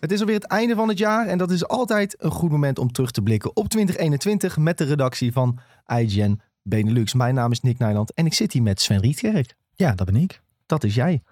Het is alweer het einde van het jaar en dat is altijd een goed moment om terug te blikken op 2021 met de redactie van IGN Benelux. Mijn naam is Nick Nijland en ik zit hier met Sven Rietkerk. Ja, dat ben ik. Dat is jij.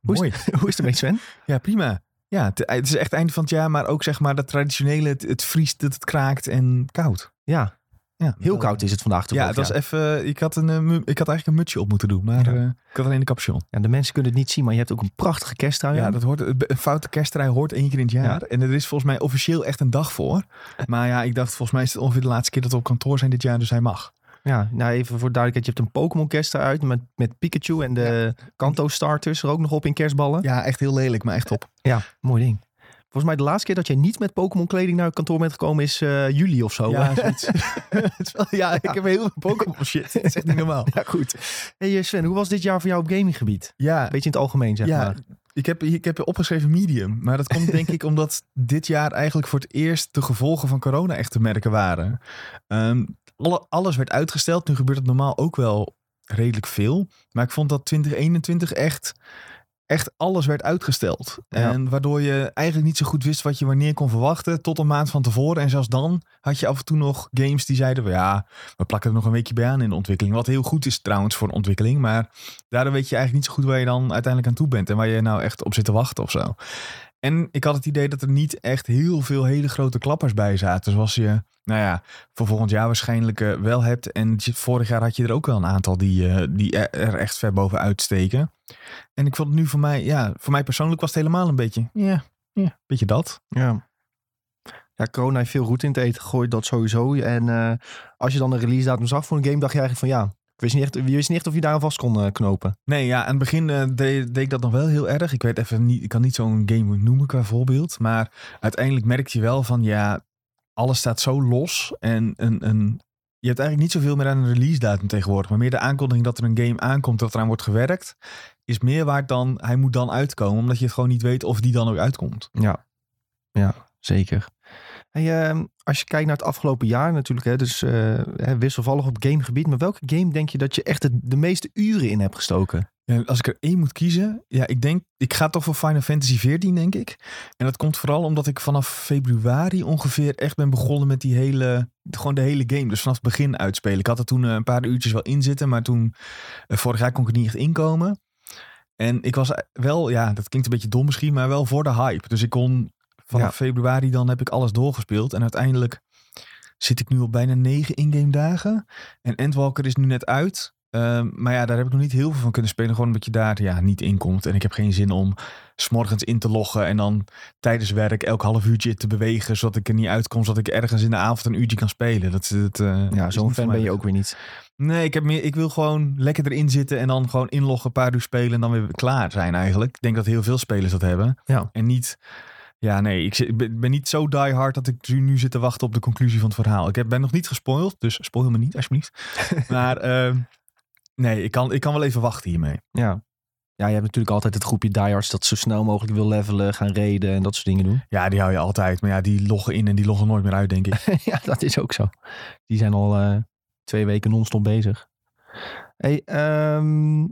Hoe Mooi. is, hoe is het ermee Sven? Ja, prima. Ja, het, het is echt einde van het jaar, maar ook zeg maar dat traditionele, het, het vriest, het, het kraakt en koud. Ja, Ja, heel koud is het vandaag Ja, het was even, ik had, een, eh, ik had eigenlijk een mutsje op moeten doen, maar Ja. eh, ik had alleen de capuchon. Ja, de mensen kunnen het niet zien, maar je hebt ook een prachtige kersttrui Ja, dat hoort, een foute kersttrui hoort één keer in het jaar. En er is volgens mij officieel echt een dag voor. Maar ja, ik dacht volgens mij is het ongeveer de laatste keer dat we op kantoor zijn dit jaar, dus hij mag. Ja, nou even voor duidelijkheid, je hebt een Pokémon kersttrui uit met, met Pikachu en de Kanto starters er ook nog op in kerstballen. Ja, echt heel lelijk, maar echt top. Ja, mooi ding. Volgens mij de laatste keer dat jij niet met Pokémon kleding naar het kantoor bent gekomen is eh, juli of zo. Ja, wel- ja, ik heb heel veel Pokémon shit. Dat is echt niet normaal. Ja, goed. Hey eh, Sven, hoe was dit jaar voor jou op gaminggebied? Ja, Beetje in het algemeen, zeg ja, maar. ik heb, ik heb opgeschreven medium. Maar dat komt denk ik omdat dit jaar eigenlijk voor het eerst de gevolgen van corona echt te merken waren. Ehm, alle, alles werd uitgesteld. Nu gebeurt het normaal ook wel redelijk veel. Maar ik vond dat 2021 echt, echt alles werd uitgesteld. Ja. En waardoor je eigenlijk niet zo goed wist wat je wanneer kon verwachten. Tot een maand van tevoren. En zelfs dan had je af en toe nog games die zeiden ja, we plakken er nog een weekje bij aan in de ontwikkeling. Wat heel goed is trouwens voor een ontwikkeling. Maar daardoor weet je eigenlijk niet zo goed waar je dan uiteindelijk aan toe bent. En waar je nou echt op zit te wachten of zo. En ik had het idee dat er niet echt heel veel hele grote klappers bij zaten. Zoals je, nou ja, voor volgend jaar waarschijnlijk eh, wel hebt. En je- vorig jaar had je er ook wel een aantal die, eh, die er, echt ver bovenuit steken. En ik vond het nu voor mij, ja, voor mij persoonlijk was het helemaal een beetje, ja, ja beetje dat. Ja. Ja, corona heeft veel roet in het eten gegooid, dat sowieso. En eh, als je dan een release datum zag voor een game, dacht je eigenlijk van ja, ik wist niet echt, je wist niet echt of je daar aan vast kon eh, knopen. Nee, ja, aan het begin eh, deed, deed ik dat nog wel heel erg. Ik weet even niet, ik kan niet zo'n game noemen qua voorbeeld. Maar uiteindelijk merkte je wel van, ja, alles staat zo los. En een, een, je hebt eigenlijk niet zoveel meer aan een release datum tegenwoordig. Maar meer de aankondiging dat er een game aankomt, dat eraan wordt gewerkt. Is meer waard dan, hij moet dan uitkomen. Omdat je het gewoon niet weet of die dan ook uitkomt. Ja, ja zeker. Ehm, als je kijkt naar het afgelopen jaar natuurlijk, hè, dus eh, wisselvallig op gamegebied. Maar welke game denk je dat je echt de, meeste uren in hebt gestoken? Ja, als ik er één moet kiezen, ja, ik denk, ik ga toch voor Final Fantasy 14, denk ik. En dat komt vooral omdat ik vanaf februari ongeveer echt ben begonnen met die hele, gewoon de hele game. Dus vanaf het begin uitspelen. Ik had er toen eh, een paar uurtjes wel in zitten, maar toen, eh, vorig jaar kon ik er niet echt inkomen. En ik was wel, ja, dat klinkt een beetje dom misschien, maar wel voor de hype. Dus ik kon vanaf februari dan heb ik alles doorgespeeld. En uiteindelijk zit ik nu op bijna negen in-game dagen. En Endwalker is nu net uit. Ehm, maar ja, daar heb ik nog niet heel veel van kunnen spelen. Gewoon omdat je daar ja, niet in komt. En ik heb geen zin om s'morgens in te loggen. En dan tijdens werk elk half uurtje te bewegen. Zodat ik er niet uitkom. Zodat ik ergens in de avond een uurtje kan spelen. Dat, dat, eh, Ja, zo'n fan ben je ook weer niet. Nee, ik, heb meer, ik wil gewoon lekker erin zitten. En dan gewoon inloggen, een paar uur spelen. En dan weer klaar zijn eigenlijk. Ik denk dat heel veel spelers dat hebben. Ja. En niet... Ja, nee, ik, ben- niet zo die hard dat ik nu, nu zit te wachten op de conclusie van het verhaal. Ik ben nog niet gespoild, dus spoil me niet, alsjeblieft. maar ehm, nee, ik kan, ik kan wel even wachten hiermee. Ja. Ja, je hebt natuurlijk altijd het groepje diehards dat zo snel mogelijk wil levelen, gaan reden en dat soort dingen doen. Ja, die hou je altijd. Maar ja, die loggen in en die loggen nooit meer uit, denk ik. ja, dat is ook zo. Die zijn al eh, twee weken non-stop bezig. Hey, ehm,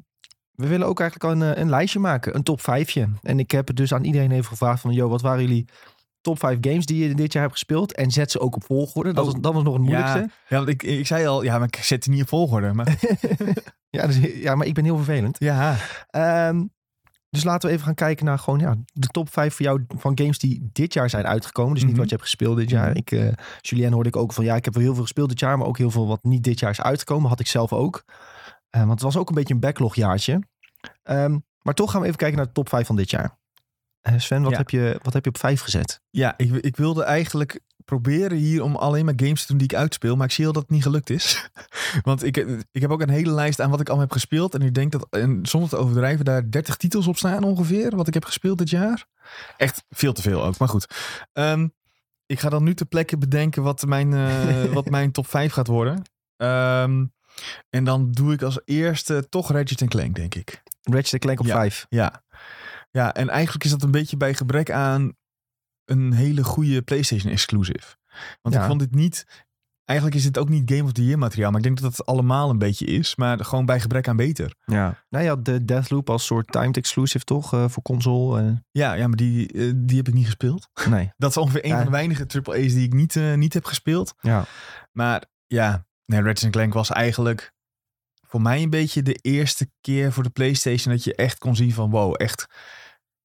we willen ook eigenlijk al een, eh, een lijstje maken, een top 5. En ik heb het dus aan iedereen even gevraagd van, joh, wat waren jullie top 5 games die je dit jaar hebt gespeeld? En zet ze ook op volgorde. Dat, Oh. was, dat was nog het moeilijkste. Ja, ja, want ik, ik zei al, ja, maar ik zet die niet op volgorde. Maar Ja, dus, ja, maar ik ben heel vervelend. ja, Ehm, dus laten we even gaan kijken naar gewoon ja, de top 5 voor jou van games die dit jaar zijn uitgekomen. Dus niet Mhm. wat je hebt gespeeld dit jaar. Mhm. Ik, eh Julien hoorde ik ook van ja, ik heb wel heel veel gespeeld dit jaar, maar ook heel veel wat niet dit jaar is uitgekomen. Had ik zelf ook. Eh, want het was ook een beetje een backlogjaartje. Ehm, maar toch gaan we even kijken naar de top 5 van dit jaar. Eh, Sven, wat, Ja. heb je, wat heb je op 5 gezet? ja ik, ik wilde eigenlijk proberen hier om alleen maar games te doen die ik uitspeel. Maar ik zie al dat het niet gelukt is. Want ik, ik heb ook een hele lijst aan wat ik al heb gespeeld. En ik denk dat, en zonder te overdrijven, daar 30 titels op staan ongeveer. Wat ik heb gespeeld dit jaar. Echt veel te veel ook, maar goed. Ehm, ik ga dan nu ter plekke bedenken wat mijn, eh, wat mijn top 5 gaat worden. Ehm, en dan doe ik als eerste toch Ratchet Clank, denk ik. Ratchet Clank op Ja. 5. Ja. ja, en eigenlijk is dat een beetje bij gebrek aan een hele goede PlayStation exclusive. Want Ja. ik vond dit niet. eigenlijk is dit ook niet Game of the Year materiaal. Maar ik denk dat het allemaal een beetje is. Maar gewoon bij gebrek aan beter. Ja. Nou ja, de Deathloop als soort timed exclusive toch? eh, voor console. eh. Ja, ja maar die, eh, die heb ik niet gespeeld. nee. Dat is ongeveer een Ja. van de weinige AAA's die ik niet, niet heb gespeeld. Ja. Maar ja, nee, Ratchet Clank was eigenlijk voor mij een beetje de eerste keer voor de PlayStation dat je echt kon zien van wow, echt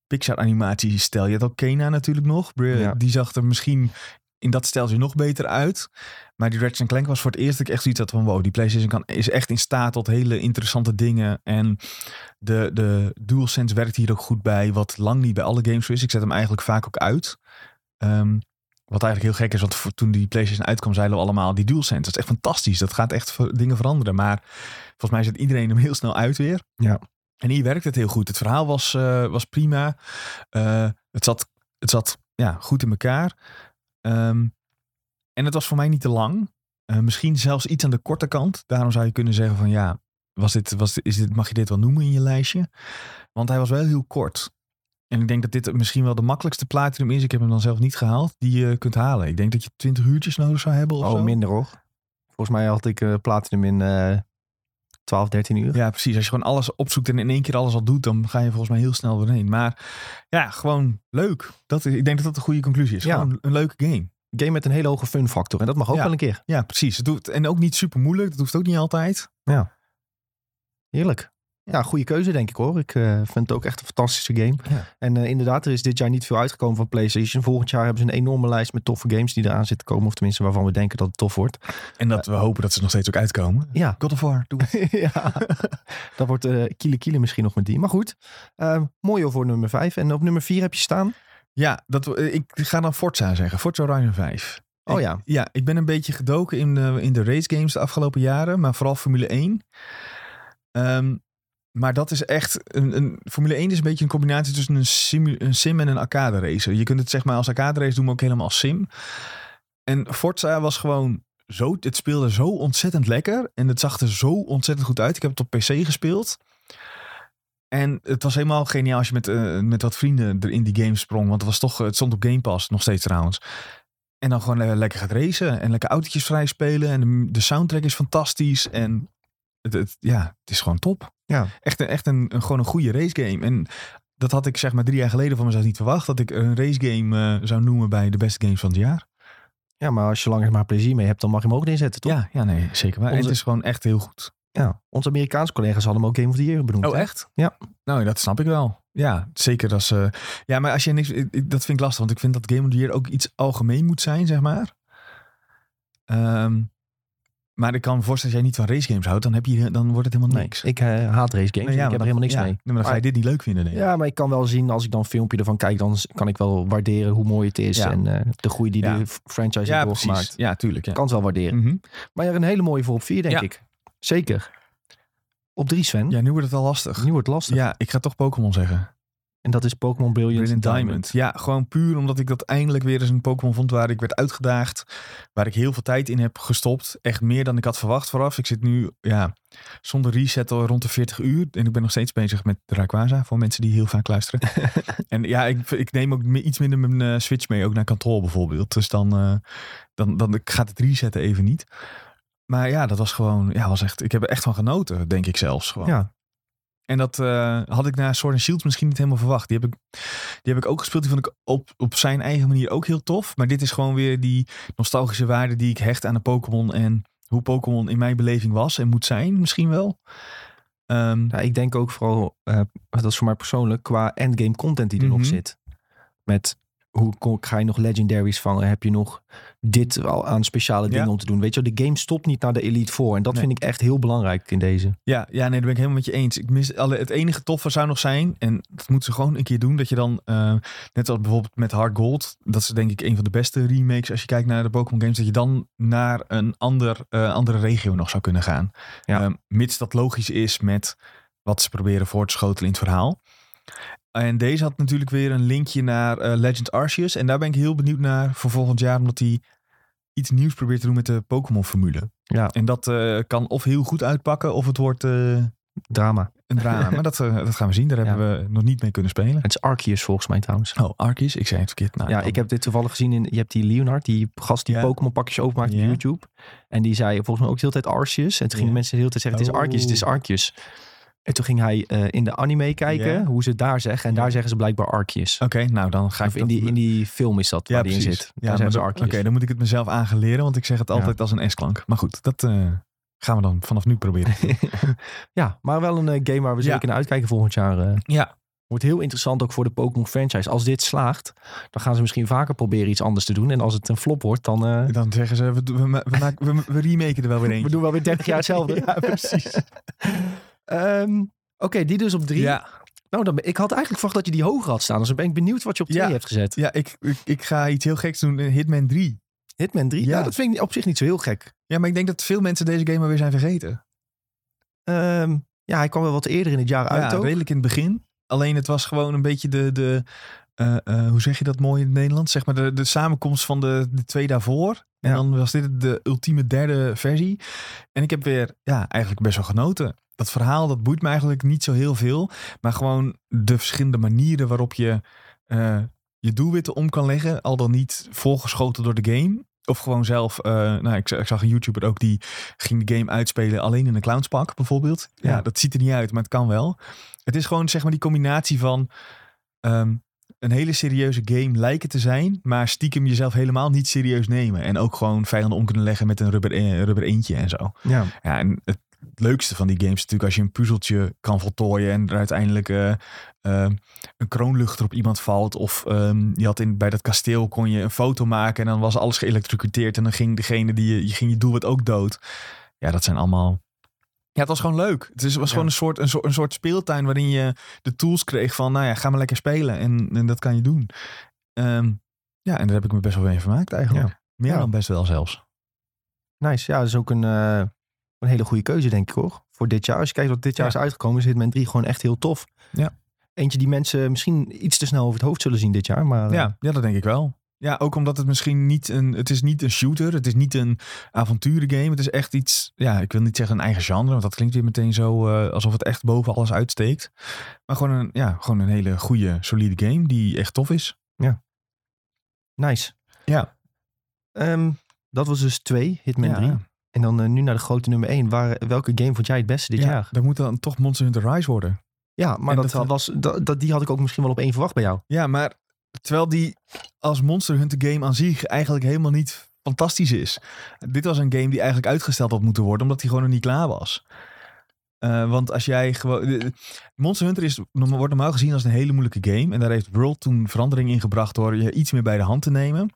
Pixar animatie stel. Je had ook Kena natuurlijk nog. Ja. Die zag er misschien in dat steltje nog beter uit. Maar die Ratchet Clank was voor het eerst dat ik echt zoiets had van wow, die PlayStation kan, is echt in staat tot hele interessante dingen. En de, de DualSense werkt hier ook goed bij, wat lang niet bij alle games zo is. Ik zet hem eigenlijk vaak ook uit. Ehm, wat eigenlijk heel gek is, want toen die PlayStation uitkwam, zeiden we allemaal die DualSense. Dat is echt fantastisch. Dat gaat echt dingen veranderen. Maar volgens mij zet iedereen hem heel snel uit weer. Ja. En hier werkt het heel goed. Het verhaal was, eh, was prima. Eh, het zat, het zat ja, goed in elkaar. Ehm, en het was voor mij niet te lang. Eh, misschien zelfs iets aan de korte kant. Daarom zou je kunnen zeggen van ja, was dit, was, dit- is dit, mag je dit wel noemen in je lijstje? Want hij was wel heel kort. En ik denk dat dit misschien wel de makkelijkste platinum is. Ik heb hem dan zelf niet gehaald. Die je kunt halen. Ik denk dat je 20 uurtjes nodig zou hebben of Oh, zo. minder hoor. Volgens mij had ik eh, Platinum in eh 12, 13 uur. Ja, precies. Als je gewoon alles opzoekt en in één keer alles al doet, dan ga je volgens mij heel snel doorheen. Maar ja, gewoon leuk. Dat, is- ik denk dat dat een goede conclusie is. Ja. Gewoon een leuke game. Game met een hele hoge fun factor. En dat mag ook Ja. wel een keer. Ja, precies. Het doet, en ook niet super moeilijk. Dat hoeft ook niet altijd. Heerlijk. Ja, goede keuze denk ik hoor. Ik eh, vind het ook echt een fantastische game. Ja. En eh, inderdaad, er is dit jaar niet veel uitgekomen van PlayStation. Volgend jaar hebben ze een enorme lijst met toffe games die eraan zitten komen. Of tenminste waarvan we denken dat het tof wordt. En dat we hopen dat ze nog steeds ook uitkomen. Ja, God of War, doe ja. dat wordt eh kiele kiele misschien nog met die. Maar goed, eh, mooi voor nummer 5. En op nummer 4 heb je staan. Ja, dat, eh, ik ga dan Forza zeggen. Forza Horizon 5. Oh Ik- ja. Ja, ik ben een beetje gedoken in de, in de race games de afgelopen jaren. Maar vooral Formule 1. Ehm, maar dat is echt... Een, een, Formule 1 is een beetje een combinatie tussen een, simu- een sim en een arcade racer. Je kunt het zeg maar als arcade race doen, maar ook helemaal als sim. En Forza was gewoon zo... Het speelde zo ontzettend lekker. En het zag er zo ontzettend goed uit. Ik heb het op PC gespeeld. En het was helemaal geniaal als je met, eh, met wat vrienden er in die game sprong. Want het was toch, het stond op Game Pass, nog steeds trouwens. En dan gewoon le- lekker gaat racen en lekker autootjes vrij spelen. En de, soundtrack is fantastisch. En het- ja, het is gewoon top. Ja. Echt, een, echt een, een- gewoon een goede race game. En dat had ik zeg maar drie jaar geleden van mezelf niet verwacht. Dat ik een race game eh, zou noemen bij de beste games van het jaar. Ja, maar als je langer maar plezier mee hebt, dan mag je hem ook inzetten, toch? Ja, ja, nee, zeker. Maar Onze- het is gewoon echt heel goed. Ja. Onze Amerikaanse collega's hadden hem ook Game of the Year benoemd. Oh, hè? echt? Ja. Nou, dat snap ik wel. Ja, zeker als... eh, ja, maar als je niks... ik- ik- Dat vind ik lastig, want ik vind dat Game of the Year ook iets algemeen moet zijn, zeg maar. Ehm, maar ik kan me voorstellen, als jij niet van race games houdt, dan, heb je, dan wordt het helemaal Nee, niks. ik eh, haat race games. Nee, ik heb er helemaal niks ja, mee. nee, maar dan ga je dit niet leuk vinden, denk ik. Ja, maar ik kan wel zien als ik dan een filmpje ervan kijk, dan kan ik wel waarderen hoe mooi het is. Ja. En eh, de groei die Ja. de franchise Ja, heeft doorgemaakt. Ja, tuurlijk. Ja. Kan het wel waarderen. Mhm. Maar er een hele mooie voor op vier, denk Ja. ik. Zeker. Op drie, Sven. ja, nu wordt het al lastig. Nu wordt het lastig. Ja, ik ga toch Pokémon zeggen. En dat is Pokémon Brilliant, Brilliant Diamond. Diamond. Ja, gewoon puur omdat ik dat eindelijk weer eens een Pokémon vond waar ik werd uitgedaagd. Waar ik heel veel tijd in heb gestopt. Echt meer dan ik had verwacht vooraf. Ik zit nu ja, zonder reset al rond de 40 uur. En ik ben nog steeds bezig met Rayquaza. Voor mensen die heel vaak luisteren. en ja, ik, ik neem ook iets minder mijn eh, Switch mee. Ook naar kantoor bijvoorbeeld. Dus dan, eh, dan, dan gaat het resetten even niet. Maar ja, dat was gewoon, ja, was echt, ik heb er echt van genoten, denk ik zelfs gewoon. Ja, En dat eh, had ik na Sword and Shield misschien niet helemaal verwacht. Die heb ik, die heb ik ook gespeeld. Die vond ik op, op zijn eigen manier ook heel tof. Maar dit is gewoon weer die nostalgische waarde die ik hecht aan de Pokémon. En hoe Pokémon in mijn beleving was en moet zijn misschien wel. Ehm, Ja, ik denk ook vooral, eh, dat is voor mij persoonlijk, qua endgame content die er Mhm. zit. Met hoe ga je nog legendaries vangen? Heb je nog dit al aan speciale dingen Ja. om te doen? Weet je, de game stopt niet naar de Elite Four. En dat Nee. vind ik echt heel belangrijk in deze. Ja, ja, nee, daar ben ik helemaal met je eens. Ik mis alle, het enige toffe zou nog zijn, en dat moeten ze gewoon een keer doen, dat je dan, eh, net als bijvoorbeeld met Hard Gold, dat is denk ik een van de beste remakes als je kijkt naar de Pokémon games, dat je dan naar een ander, eh, andere regio nog zou kunnen gaan. Ja. Ehm, mits dat logisch is met wat ze proberen voor te schotelen in het verhaal. En deze had natuurlijk weer een linkje naar eh, Legend Arceus. En daar ben ik heel benieuwd naar voor volgend jaar, omdat hij iets nieuws probeert te doen met de Pokémon-formule. Ja, En dat eh, kan of heel goed uitpakken, of het wordt... eh, drama. een drama. maar dat, dat gaan we zien. Daar Ja. hebben we nog niet mee kunnen spelen. Het is Arceus volgens mij trouwens. Oh, Arceus. Ik zei het verkeerd. Nou, ja, ik heb dit toevallig gezien in. Je hebt die Leonard, die gast die Ja. Pokémon pakjes openmaakt Ja. op YouTube. En die zei volgens mij ook de hele tijd Arceus. En toen gingen mensen de hele tijd zeggen: het is Arceus, het is Oh. Arceus. En toen ging hij eh, in de anime kijken hoe ze het daar zeggen. En daar zeggen ze blijkbaar Arceus. Oké, nou dan ga ik Of in dat- die, in die film is dat Ja, waar die in zit. Ja, Daar zeggen ze Arceus. Oké, dan moet ik het mezelf aan gaan leren, want ik zeg het altijd als een S-klank. Maar goed, dat eh, gaan we dan vanaf nu proberen. ja, maar wel een eh, game waar we zeker naar uitkijken volgend jaar. ja, Wordt heel interessant ook voor de Pokémon franchise. Als dit slaagt, dan gaan ze misschien vaker proberen iets anders te doen. En als het een flop wordt, dan... dan zeggen ze, we, we, ma- we, maken- we, we remaken er wel weer we eentje. doen wel weer 30 jaar hetzelfde. Ja, precies. Ehm, Oké, die dus op drie. Ja, Nou, dan, ik had eigenlijk verwacht dat je die hoger had staan. Dus dan ben ik benieuwd wat je op twee Ja. hebt gezet. ja ik, ik, ik ga iets heel geks doen. eh, Hitman 3. Hitman 3? Ja. Nou, dat vind ik op zich niet zo heel gek. Ja, maar ik denk dat veel mensen deze game alweer zijn vergeten. Ehm, ja, hij kwam wel wat eerder in het jaar uit ja, ook. redelijk in het begin. Alleen het was gewoon een beetje de, de eh, eh, hoe zeg je dat mooi in het Nederlands? Zeg maar de, de samenkomst van de, de twee daarvoor. En Ja. dan was dit de ultieme derde versie. En ik heb weer, ja, eigenlijk best wel genoten. Dat verhaal, dat boeit me eigenlijk niet zo heel veel. Maar gewoon de verschillende manieren waarop je eh, je doelwitten om kan leggen. Al dan niet volgeschoten door de game. Of gewoon zelf, nou, ik, ik zag een YouTuber ook die ging de game uitspelen alleen in een clownspak bijvoorbeeld. Ja, Ja. dat ziet er niet uit, maar het kan wel. Het is gewoon zeg maar die combinatie van ehm, een hele serieuze game lijken te zijn, maar stiekem jezelf helemaal niet serieus nemen. En ook gewoon vijanden om kunnen leggen met een rubber, eh, rubber eentje en zo. Ja. Ja, en het leukste van die games is natuurlijk als je een puzzeltje kan voltooien en er uiteindelijk eh, eh, een kroonluchter op iemand valt. Of ehm, je had in, bij dat kasteel kon je een foto maken Ja, het was gewoon leuk. Het is, was Ja. gewoon een soort, een, soort, een soort speeltuin waarin je de tools kreeg van, nou ja, ga maar lekker spelen en, en dat kan je doen. Ehm, ja, en daar heb ik me best wel mee vermaakt eigenlijk. Meer Ja. dan best wel zelfs. Nice. Ja, dat is ook een, eh, een hele goede keuze, denk ik hoor. Voor dit jaar. Als je kijkt wat dit jaar Ja. is uitgekomen, is Hitman 3 gewoon echt heel tof. Ja. Eentje die mensen misschien iets te snel over het hoofd zullen zien dit jaar. Maar eh, Ja, ja, dat denk ik wel. Ja, ook omdat het misschien niet een... Het is niet een shooter. Het is niet een avonturengame. Het is echt iets... Ja, ik wil niet zeggen een eigen genre. Want dat klinkt weer meteen zo eh, alsof het echt boven alles uitsteekt. Maar gewoon een, ja, gewoon een hele goede, solide game die echt tof is. nice. Ja. Ehm, dat was dus twee, Hitman Ja. 3. En dan eh, nu naar de grote nummer 1. Waar, welke game vond jij het beste dit ja, jaar? Dat moet dan toch Monster Hunter Rise worden. Ja, maar En dat, dat- was, dat, dat, die had ik ook misschien wel op één verwacht bij jou. Ja, maar terwijl die als Monster Hunter game aan zich eigenlijk helemaal niet fantastisch is. Dit was een game die eigenlijk uitgesteld had moeten worden, omdat die gewoon nog niet klaar was. Eh, want als jij gewoon. de- Monster Hunter is, wordt normaal gezien als een hele moeilijke game. En daar heeft World toen verandering in gebracht door je iets meer bij de hand te nemen.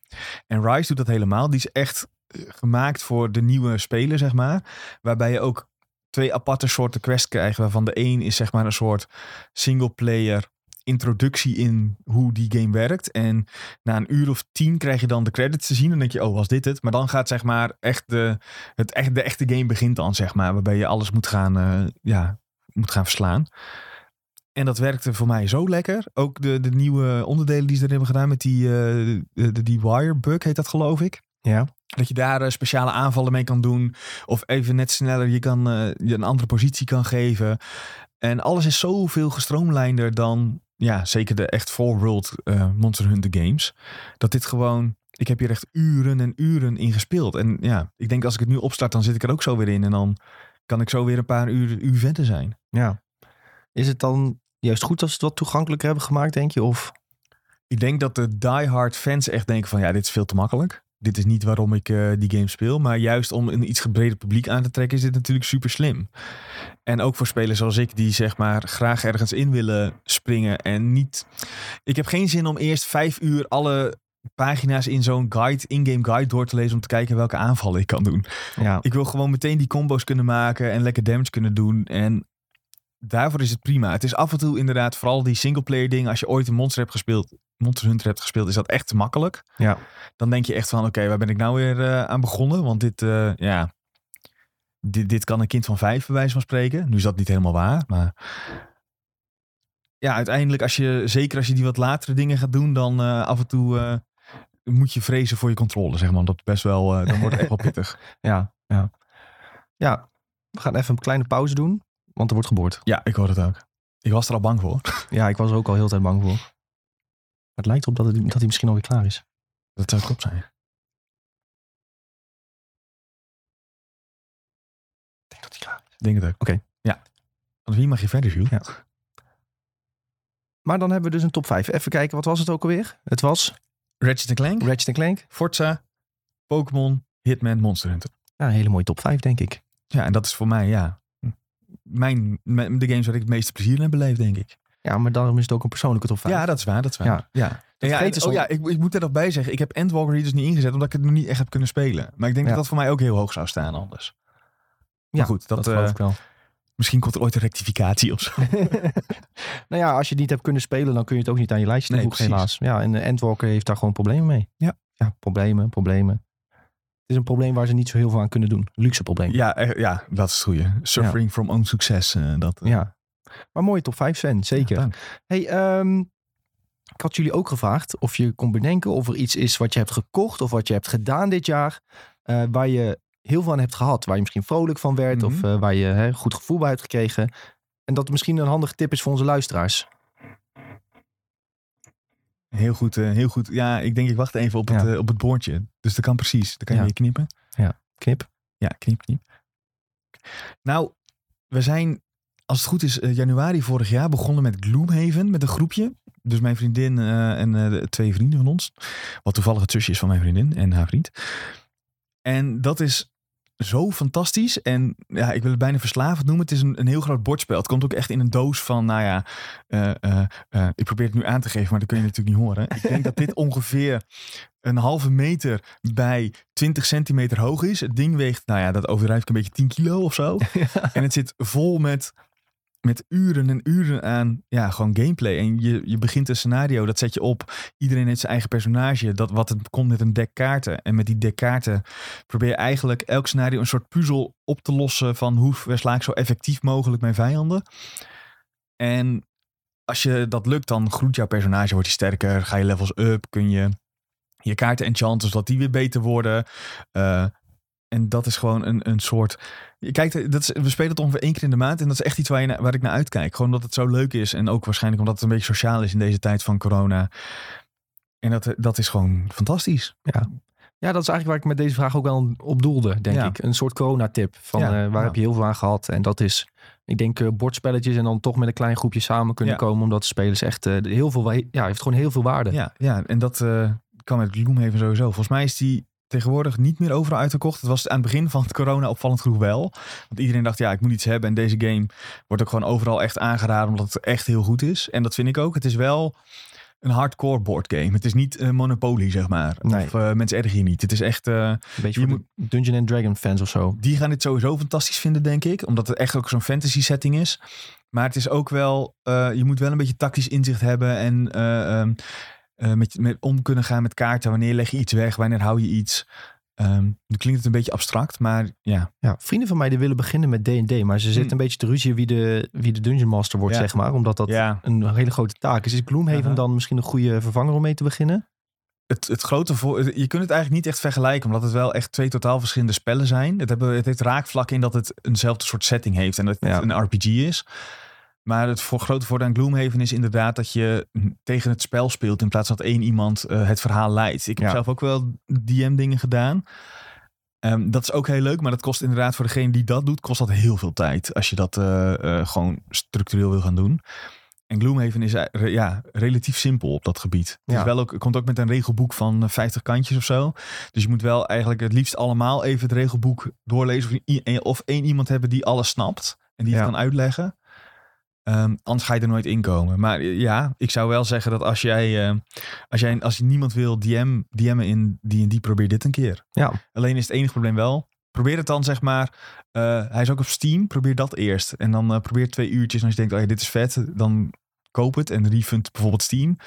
En Rise doet dat helemaal. Die is echt eh, gemaakt voor de nieuwe speler, zeg maar. Waarbij je ook twee aparte soorten quests krijgt. Waarvan de een is zeg maar een soort single player introductie in hoe die game werkt. En na een uur of tien krijg je dan de credits te zien. Dan denk je, oh, was dit het? Maar dan gaat zeg maar echt de, het echt, de echte game begint dan, zeg maar. Waarbij je alles moet gaan, eh, ja, moet gaan verslaan. En dat werkte voor mij zo lekker. Ook de, de nieuwe onderdelen die ze erin hebben gedaan met die, eh, de, die wire bug heet dat geloof ik. Ja. Dat je daar eh, speciale aanvallen mee kan doen. Of even net sneller je, kan, je een andere positie kan geven. En alles is zoveel gestroomlijnder dan ja, zeker de echt full world eh, Monster Hunter games. Dat dit gewoon... Ik heb hier echt uren en uren in gespeeld. En ja, ik denk als ik het nu opstart, dan zit ik er ook zo weer in. En dan kan ik zo weer een paar uur, uur verder zijn. ja. Is het dan juist goed als ze het wat toegankelijker hebben gemaakt, denk je? Of Ik denk dat de diehard fans echt denken van ja, dit is veel te makkelijk. Dit is niet waarom ik eh, die game speel. Maar juist om een iets breder publiek aan te trekken is dit natuurlijk super slim. En ook voor spelers zoals ik die zeg maar graag ergens in willen springen. En niet... Ik heb geen zin om eerst vijf uur alle pagina's in zo'n guide, in-game guide door te lezen om te kijken welke aanvallen ik kan doen. ja. Ik wil gewoon meteen die combo's kunnen maken en lekker damage kunnen doen. En daarvoor is het prima. Het is af en toe inderdaad vooral die singleplayer dingen. Als je ooit een Monster hebt gespeeld, Monster Hunter hebt gespeeld, is dat echt te makkelijk. Ja. Dan denk je echt van, oké, waar ben ik nou weer eh, aan begonnen? Want dit, eh, ja, dit, dit kan een kind van vijf bij wijze van spreken. Nu is dat niet helemaal waar, maar... Ja, uiteindelijk, als je, zeker als je die wat latere dingen gaat doen, dan eh, af en toe moet je vrezen voor je controle, zeg maar. Dat is best wel, dan wordt het echt wel pittig. Ja, ja. Ja, we gaan even een kleine pauze doen. Want er wordt geboord. Ja, ik hoor het ook. Ik was er al bang voor. Ja, ik was er ook al heel tijd bang voor. Maar het lijkt erop dat, het, dat hij misschien alweer klaar is. Dat zou klopt zijn. Ik denk dat hij klaar is. Ik denk het ook. Oké. Ja. Want wie mag je verder, Jules? Ja. Maar dan hebben we dus een top 5. Even kijken, wat was het ook alweer? Het was Ratchet Clank, Ratchet Clank. Forza, Pokémon, Hitman, Monster Hunter. Ja, een hele mooie top 5, denk ik. Ja, en dat is voor mij, ja, mijn, mijn- de games waar ik het meeste plezier in heb beleefd, denk ik. Ja, maar daarom is het ook een persoonlijke top 5. Ja, dat is waar, dat is waar. Ja. Ja. Ja, en- oh ja, ik, ik moet er nog bij zeggen, ik heb Endwalker hier dus niet ingezet, omdat ik het nog niet echt heb kunnen spelen. Maar ik denk Ja. dat dat voor mij ook heel hoog zou staan anders. Ja, goed, dat, dat geloof eh, ik wel. misschien komt er ooit een rectificatie of zo. nou ja, als je het niet hebt kunnen spelen, dan kun je het ook niet aan je lijstje Nee, toevoegen, precies. helaas. Ja, en eh, Endwalker heeft daar gewoon problemen mee. Ja. Ja, problemen, problemen. Het is een probleem waar ze niet zo heel veel aan kunnen doen. Luxe probleem. ja, eh, ja, dat is het goede. Suffering from own success. eh, dat, Ja. Maar mooie top 5, Sven. Zeker. ja, hey, ehm, ik had jullie ook gevraagd of je kon bedenken of er iets is wat je hebt gekocht of wat je hebt gedaan dit jaar. eh, waar je heel veel aan hebt gehad. Waar je misschien vrolijk van werd of Mhm. eh, waar je hè, goed gevoel bij hebt gekregen. En dat het misschien een handige tip is voor onze luisteraars. Heel goed, eh, heel goed. Ja, ik denk ik wacht even op het, Ja. op het boordje. Dus dat kan precies. Dan kan je Ja. knippen. Knip. Ja, knip, knip. Nou, we zijn, als het goed is, eh, januari vorig jaar begonnen met Gloomhaven, met een groepje. Dus mijn vriendin eh, en eh, twee vrienden van ons. Wat toevallig het zusje is van mijn vriendin en haar vriend. En dat is zo fantastisch. En ja, ik wil het bijna verslavend noemen. Het is een, een heel groot bordspel. Het komt ook echt in een doos van, nou ja, ik probeer het nu aan te geven, maar dat kun je natuurlijk niet horen. Ik denk dat dit ongeveer een halve meter bij 20 centimeter hoog is. Het ding weegt, nou ja, dat overdrijf ik een beetje 10 kilo of zo. En het zit vol met, met uren en uren aan, ja, gewoon gameplay. En je, je begint een scenario, dat zet je op. Iedereen heeft zijn eigen personage. Dat, wat het komt met een dek kaarten. En met die dek kaarten probeer je eigenlijk elk scenario een soort puzzel op te lossen van hoe versla ik zo effectief mogelijk mijn vijanden. En als je dat lukt, dan groeit jouw personage, wordt je sterker, ga je levels up, kun je je kaarten enchanten zodat die weer beter worden. Eh, en dat is gewoon een, een soort. Je kijkt, dat is, we spelen het ongeveer één keer in de maand. En dat is echt iets waar, je, waar ik naar uitkijk. Gewoon omdat het zo leuk is. En ook waarschijnlijk omdat het een beetje sociaal is in deze tijd van corona. En dat, dat is gewoon fantastisch. Ja, dat is eigenlijk waar ik met deze vraag ook wel op doelde, denk Ja. ik. Een soort coronatip. Van Ja, eh, waar ja. heb je heel veel aan gehad? En dat is, ik denk, eh, bordspelletjes en dan toch met een klein groepje samen kunnen Ja. komen. Omdat spelers echt eh, heel veel, ja, heeft gewoon heel veel waarde. Ja, ja en dat kan met Gloomhaven sowieso. Volgens mij is die tegenwoordig niet meer overal uitverkocht. Het was aan het begin van het corona opvallend genoeg wel. Want iedereen dacht, ja, ik moet iets hebben. En deze game wordt ook gewoon overal echt aangeraden, omdat het echt heel goed is. En dat vind ik ook. Het is wel een hardcore board game. Het is niet eh, Monopoly, zeg maar. Nee. Of eh, mensen erg hier niet. Het is echt... eh, Een beetje Je voor Dungeon and Dragon fans of zo. die gaan dit sowieso fantastisch vinden, denk ik. Omdat het echt ook zo'n fantasy setting is. Maar het is ook wel... je moet wel een beetje tactisch inzicht hebben. En eh, eh, met, met om kunnen gaan met kaarten. Wanneer leg je iets weg? Wanneer hou je iets? Ehm nu klinkt het een beetje abstract. Maar ja, Ja, vrienden van mij die willen beginnen met D&D, maar ze zitten Hmm. een beetje te ruzie wie de, wie de Dungeon Master wordt, Ja. zeg maar. Omdat dat ja een hele grote taak is. Is Gloomhaven Aha. dan misschien een goede vervanger om mee te beginnen? het, het grote voor, je kunt het eigenlijk niet echt vergelijken, omdat het wel echt twee totaal verschillende spellen zijn. Het, hebben, het heeft raakvlak in dat het eenzelfde soort setting heeft en dat het Ja. een RPG is. Maar het voor, grote voordeel aan Gloomhaven is inderdaad dat je tegen het spel speelt in plaats van dat één iemand eh, het verhaal leidt. Ik heb Ja. zelf ook wel DM-dingen gedaan. Ehm, dat is ook heel leuk, maar dat kost inderdaad voor degene die dat doet, kost dat heel veel tijd. Als je dat eh, eh, gewoon structureel wil gaan doen. En Gloomhaven is re- ja, relatief simpel op dat gebied. Het, Ja. is wel ook, komt ook met een regelboek van eh, 50 kantjes of zo. Dus je moet wel eigenlijk het liefst allemaal even het regelboek doorlezen. Of, of één iemand hebben die alles snapt en die het Ja. kan uitleggen. Ehm, anders ga je er nooit in komen. Maar eh, ja, ik zou wel zeggen dat als jij, eh, als jij als je niemand wil DM, DM'en in D&D, probeer dit een keer. Ja, Alleen is het enige probleem wel. Probeer het dan zeg maar. eh, hij is ook op Steam. Probeer dat eerst. En dan eh, probeer twee uurtjes. En als je denkt, oh ja, dit is vet. Dan koop het en refund bijvoorbeeld Steam.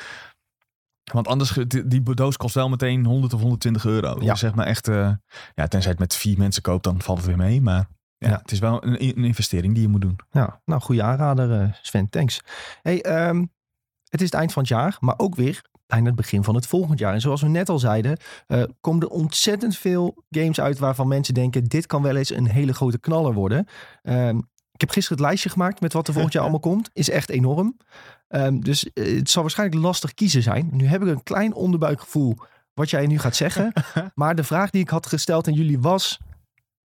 Want anders, die, die doos kost wel meteen 100 of 120 euro. Ja. Dus zeg maar echt, ja, tenzij het met vier mensen koopt, dan valt het weer mee. Maar ja, het is wel een, een investering die je moet doen. ja. nou goede aanrader eh, Sven, thanks. Hey, ehm, het is het eind van het jaar, maar ook weer bijna het begin van het volgend jaar. En zoals we net al zeiden, eh, komen er ontzettend veel games uit waarvan mensen denken, dit kan wel eens een hele grote knaller worden. Ehm, Ik heb gisteren het lijstje gemaakt met wat er volgend jaar allemaal komt. Is echt enorm. Ehm, dus eh, het zal waarschijnlijk lastig kiezen zijn. Nu heb ik een klein onderbuikgevoel wat jij nu gaat zeggen. maar de vraag die ik had gesteld aan jullie was...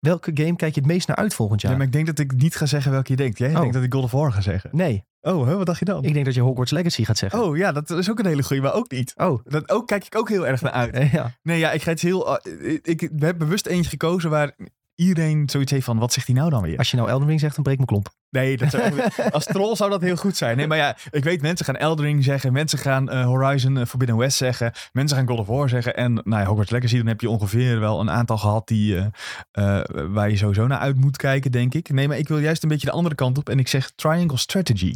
Welke game kijk je het meest naar uit volgend jaar? Ja, maar ik denk dat ik niet ga zeggen welke je denkt. Jij Oh. denkt dat ik God of War ga zeggen. Nee, Oh, hè, wat dacht je dan? ik denk dat je Hogwarts Legacy gaat zeggen. Oh ja, dat is ook een hele goeie, maar ook niet. Oh, Dat ook, kijk ik ook heel erg naar uit. ja. Nee, ja, ik ga het heel. eh, ik, ik heb bewust eentje gekozen waar iedereen zoiets heeft van: wat zegt hij nou dan weer? Als je nou Elden Ring zegt, dan breek mijn klomp. Nee, dat zou, als troll zou dat heel goed zijn. Nee, maar ja, ik weet, mensen gaan Eldering zeggen, mensen gaan eh, Horizon eh, Forbidden West zeggen, mensen gaan God of War zeggen. En nou ja, Hogwarts Legacy, dan heb je ongeveer wel een aantal gehad die, eh, waar je sowieso naar uit moet kijken, denk ik. Nee, maar ik wil juist een beetje de andere kant op en ik zeg Triangle Strategy.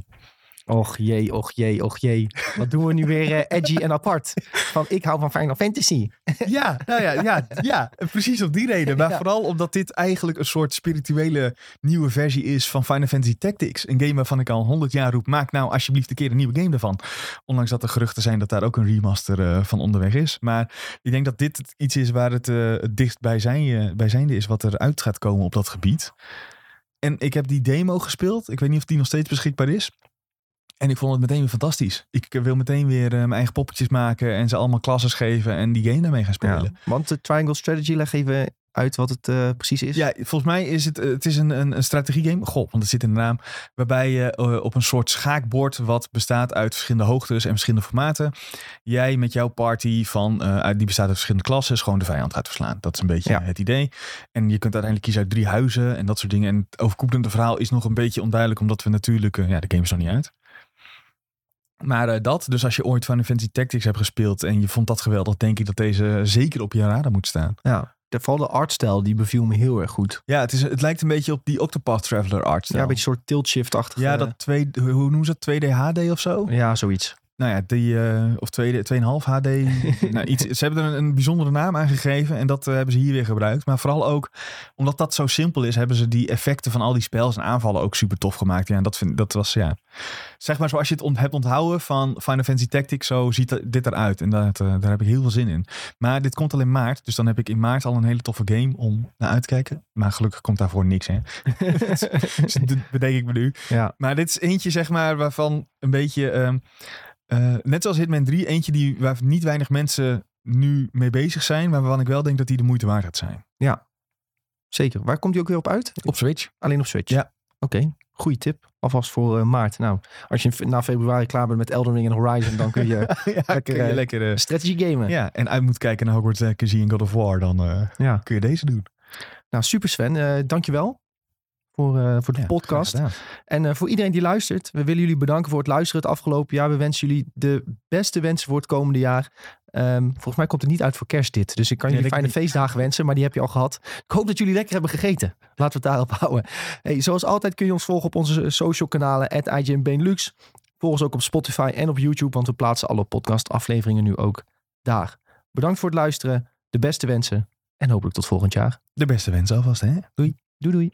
Och jee, och jee, och jee. Wat doen we nu weer eh, edgy en apart? Van ik hou van Final Fantasy. Ja, nou ja, ja, ja, precies op die reden. Maar Ja. vooral omdat dit eigenlijk een soort spirituele nieuwe versie is van Final Fantasy Tactics. Een game waarvan ik al 100 jaar roep, maak nou alsjeblieft een keer een nieuwe game daarvan. Ondanks dat er geruchten zijn dat daar ook een remaster eh, van onderweg is. Maar ik denk dat dit iets is waar het eh, het dichtst bij zijn, bijzijnde is wat eruit gaat komen op dat gebied. En ik heb die demo gespeeld. Ik weet niet of die nog steeds beschikbaar is. En ik vond het meteen weer fantastisch. Ik wil meteen weer eh, mijn eigen poppetjes maken en ze allemaal klasses geven en die game daarmee gaan spelen. Ja, want de Triangle Strategy, leg even uit wat het eh, precies is. Ja, volgens mij is het, eh, het is een, een, een strategiegame. Goh, want het zit in de naam. Waarbij je op een soort schaakbord, wat bestaat uit verschillende hoogtes en verschillende formaten. Jij met jouw party van, die bestaat uit verschillende klassen, gewoon de vijand gaat verslaan. Dat is een beetje Ja. het idee. En je kunt uiteindelijk kiezen uit drie huizen en dat soort dingen. En het overkoepelende verhaal is nog een beetje onduidelijk, omdat we natuurlijk, ja, de game is nog niet uit. Maar eh, dat, dus als je ooit Final Fantasy Tactics hebt gespeeld en je vond dat geweldig, denk ik dat deze zeker op je radar moet staan. ja. De, vooral de artstijl, die beviel me heel erg goed. Ja, het, is, het lijkt een beetje op die Octopath Traveler art. Ja, een beetje een soort tilt-shift-achtige... Ja, dat 2, hoe noemen ze dat? 2D HD of zo? Ja, zoiets. Nou ja, die, eh, of 2D, 2,5 HD. nou, iets, ze hebben er een, een bijzondere naam aan gegeven en dat eh, hebben ze hier weer gebruikt. Maar vooral ook, omdat dat zo simpel is, hebben ze die effecten van al die spels en aanvallen ook super tof gemaakt. Ja, en dat, vind, dat was, ja... Zeg maar zoals je het ont- hebt onthouden van Final Fantasy Tactics, zo ziet dit eruit. En dat, eh, daar heb ik heel veel zin in. Maar dit komt al in maart, dus dan heb ik in maart al een hele toffe game om naar uit te kijken. Maar gelukkig komt daarvoor niks, hè. dat bedenk ik me nu. Ja. Maar dit is eentje, zeg maar, waarvan een beetje... ehm, eh, net zoals Hitman 3, eentje die, waar niet weinig mensen nu mee bezig zijn, maar waarvan ik wel denk dat die de moeite waard gaat zijn. Zeker. Waar komt die ook weer op uit? Op Switch. Alleen op Switch? Ja. Oké, goede tip. Alvast voor eh, maart. Nou, als je na februari klaar bent met Elden Ring en Horizon, dan kun je ja, Lekker, kun je eh, lekker... strategy gamen. ja, en uit moet kijken naar Hogwarts Legacy en God of War, dan eh, Ja. kun je deze doen. Nou, super Sven. eh dankjewel voor, eh, voor de Ja, podcast. En eh, voor iedereen die luistert, we willen jullie bedanken voor het luisteren het afgelopen jaar. We wensen jullie de beste wensen voor het komende jaar. Ehm, volgens mij komt het niet uit voor kerst dit. Dus ik kan Nee, jullie fijne feestdagen wensen, maar die heb je al gehad. Ik hoop dat jullie lekker hebben gegeten. Laten we het daarop houden. Hey, zoals altijd kun je ons volgen op onze social kanalen, at Benelux. Volg ons ook op Spotify en op YouTube, want we plaatsen alle podcast afleveringen nu ook daar. Bedankt voor het luisteren, de beste wensen en hopelijk tot volgend jaar. De beste wens alvast, hè? Doei. Doei doei.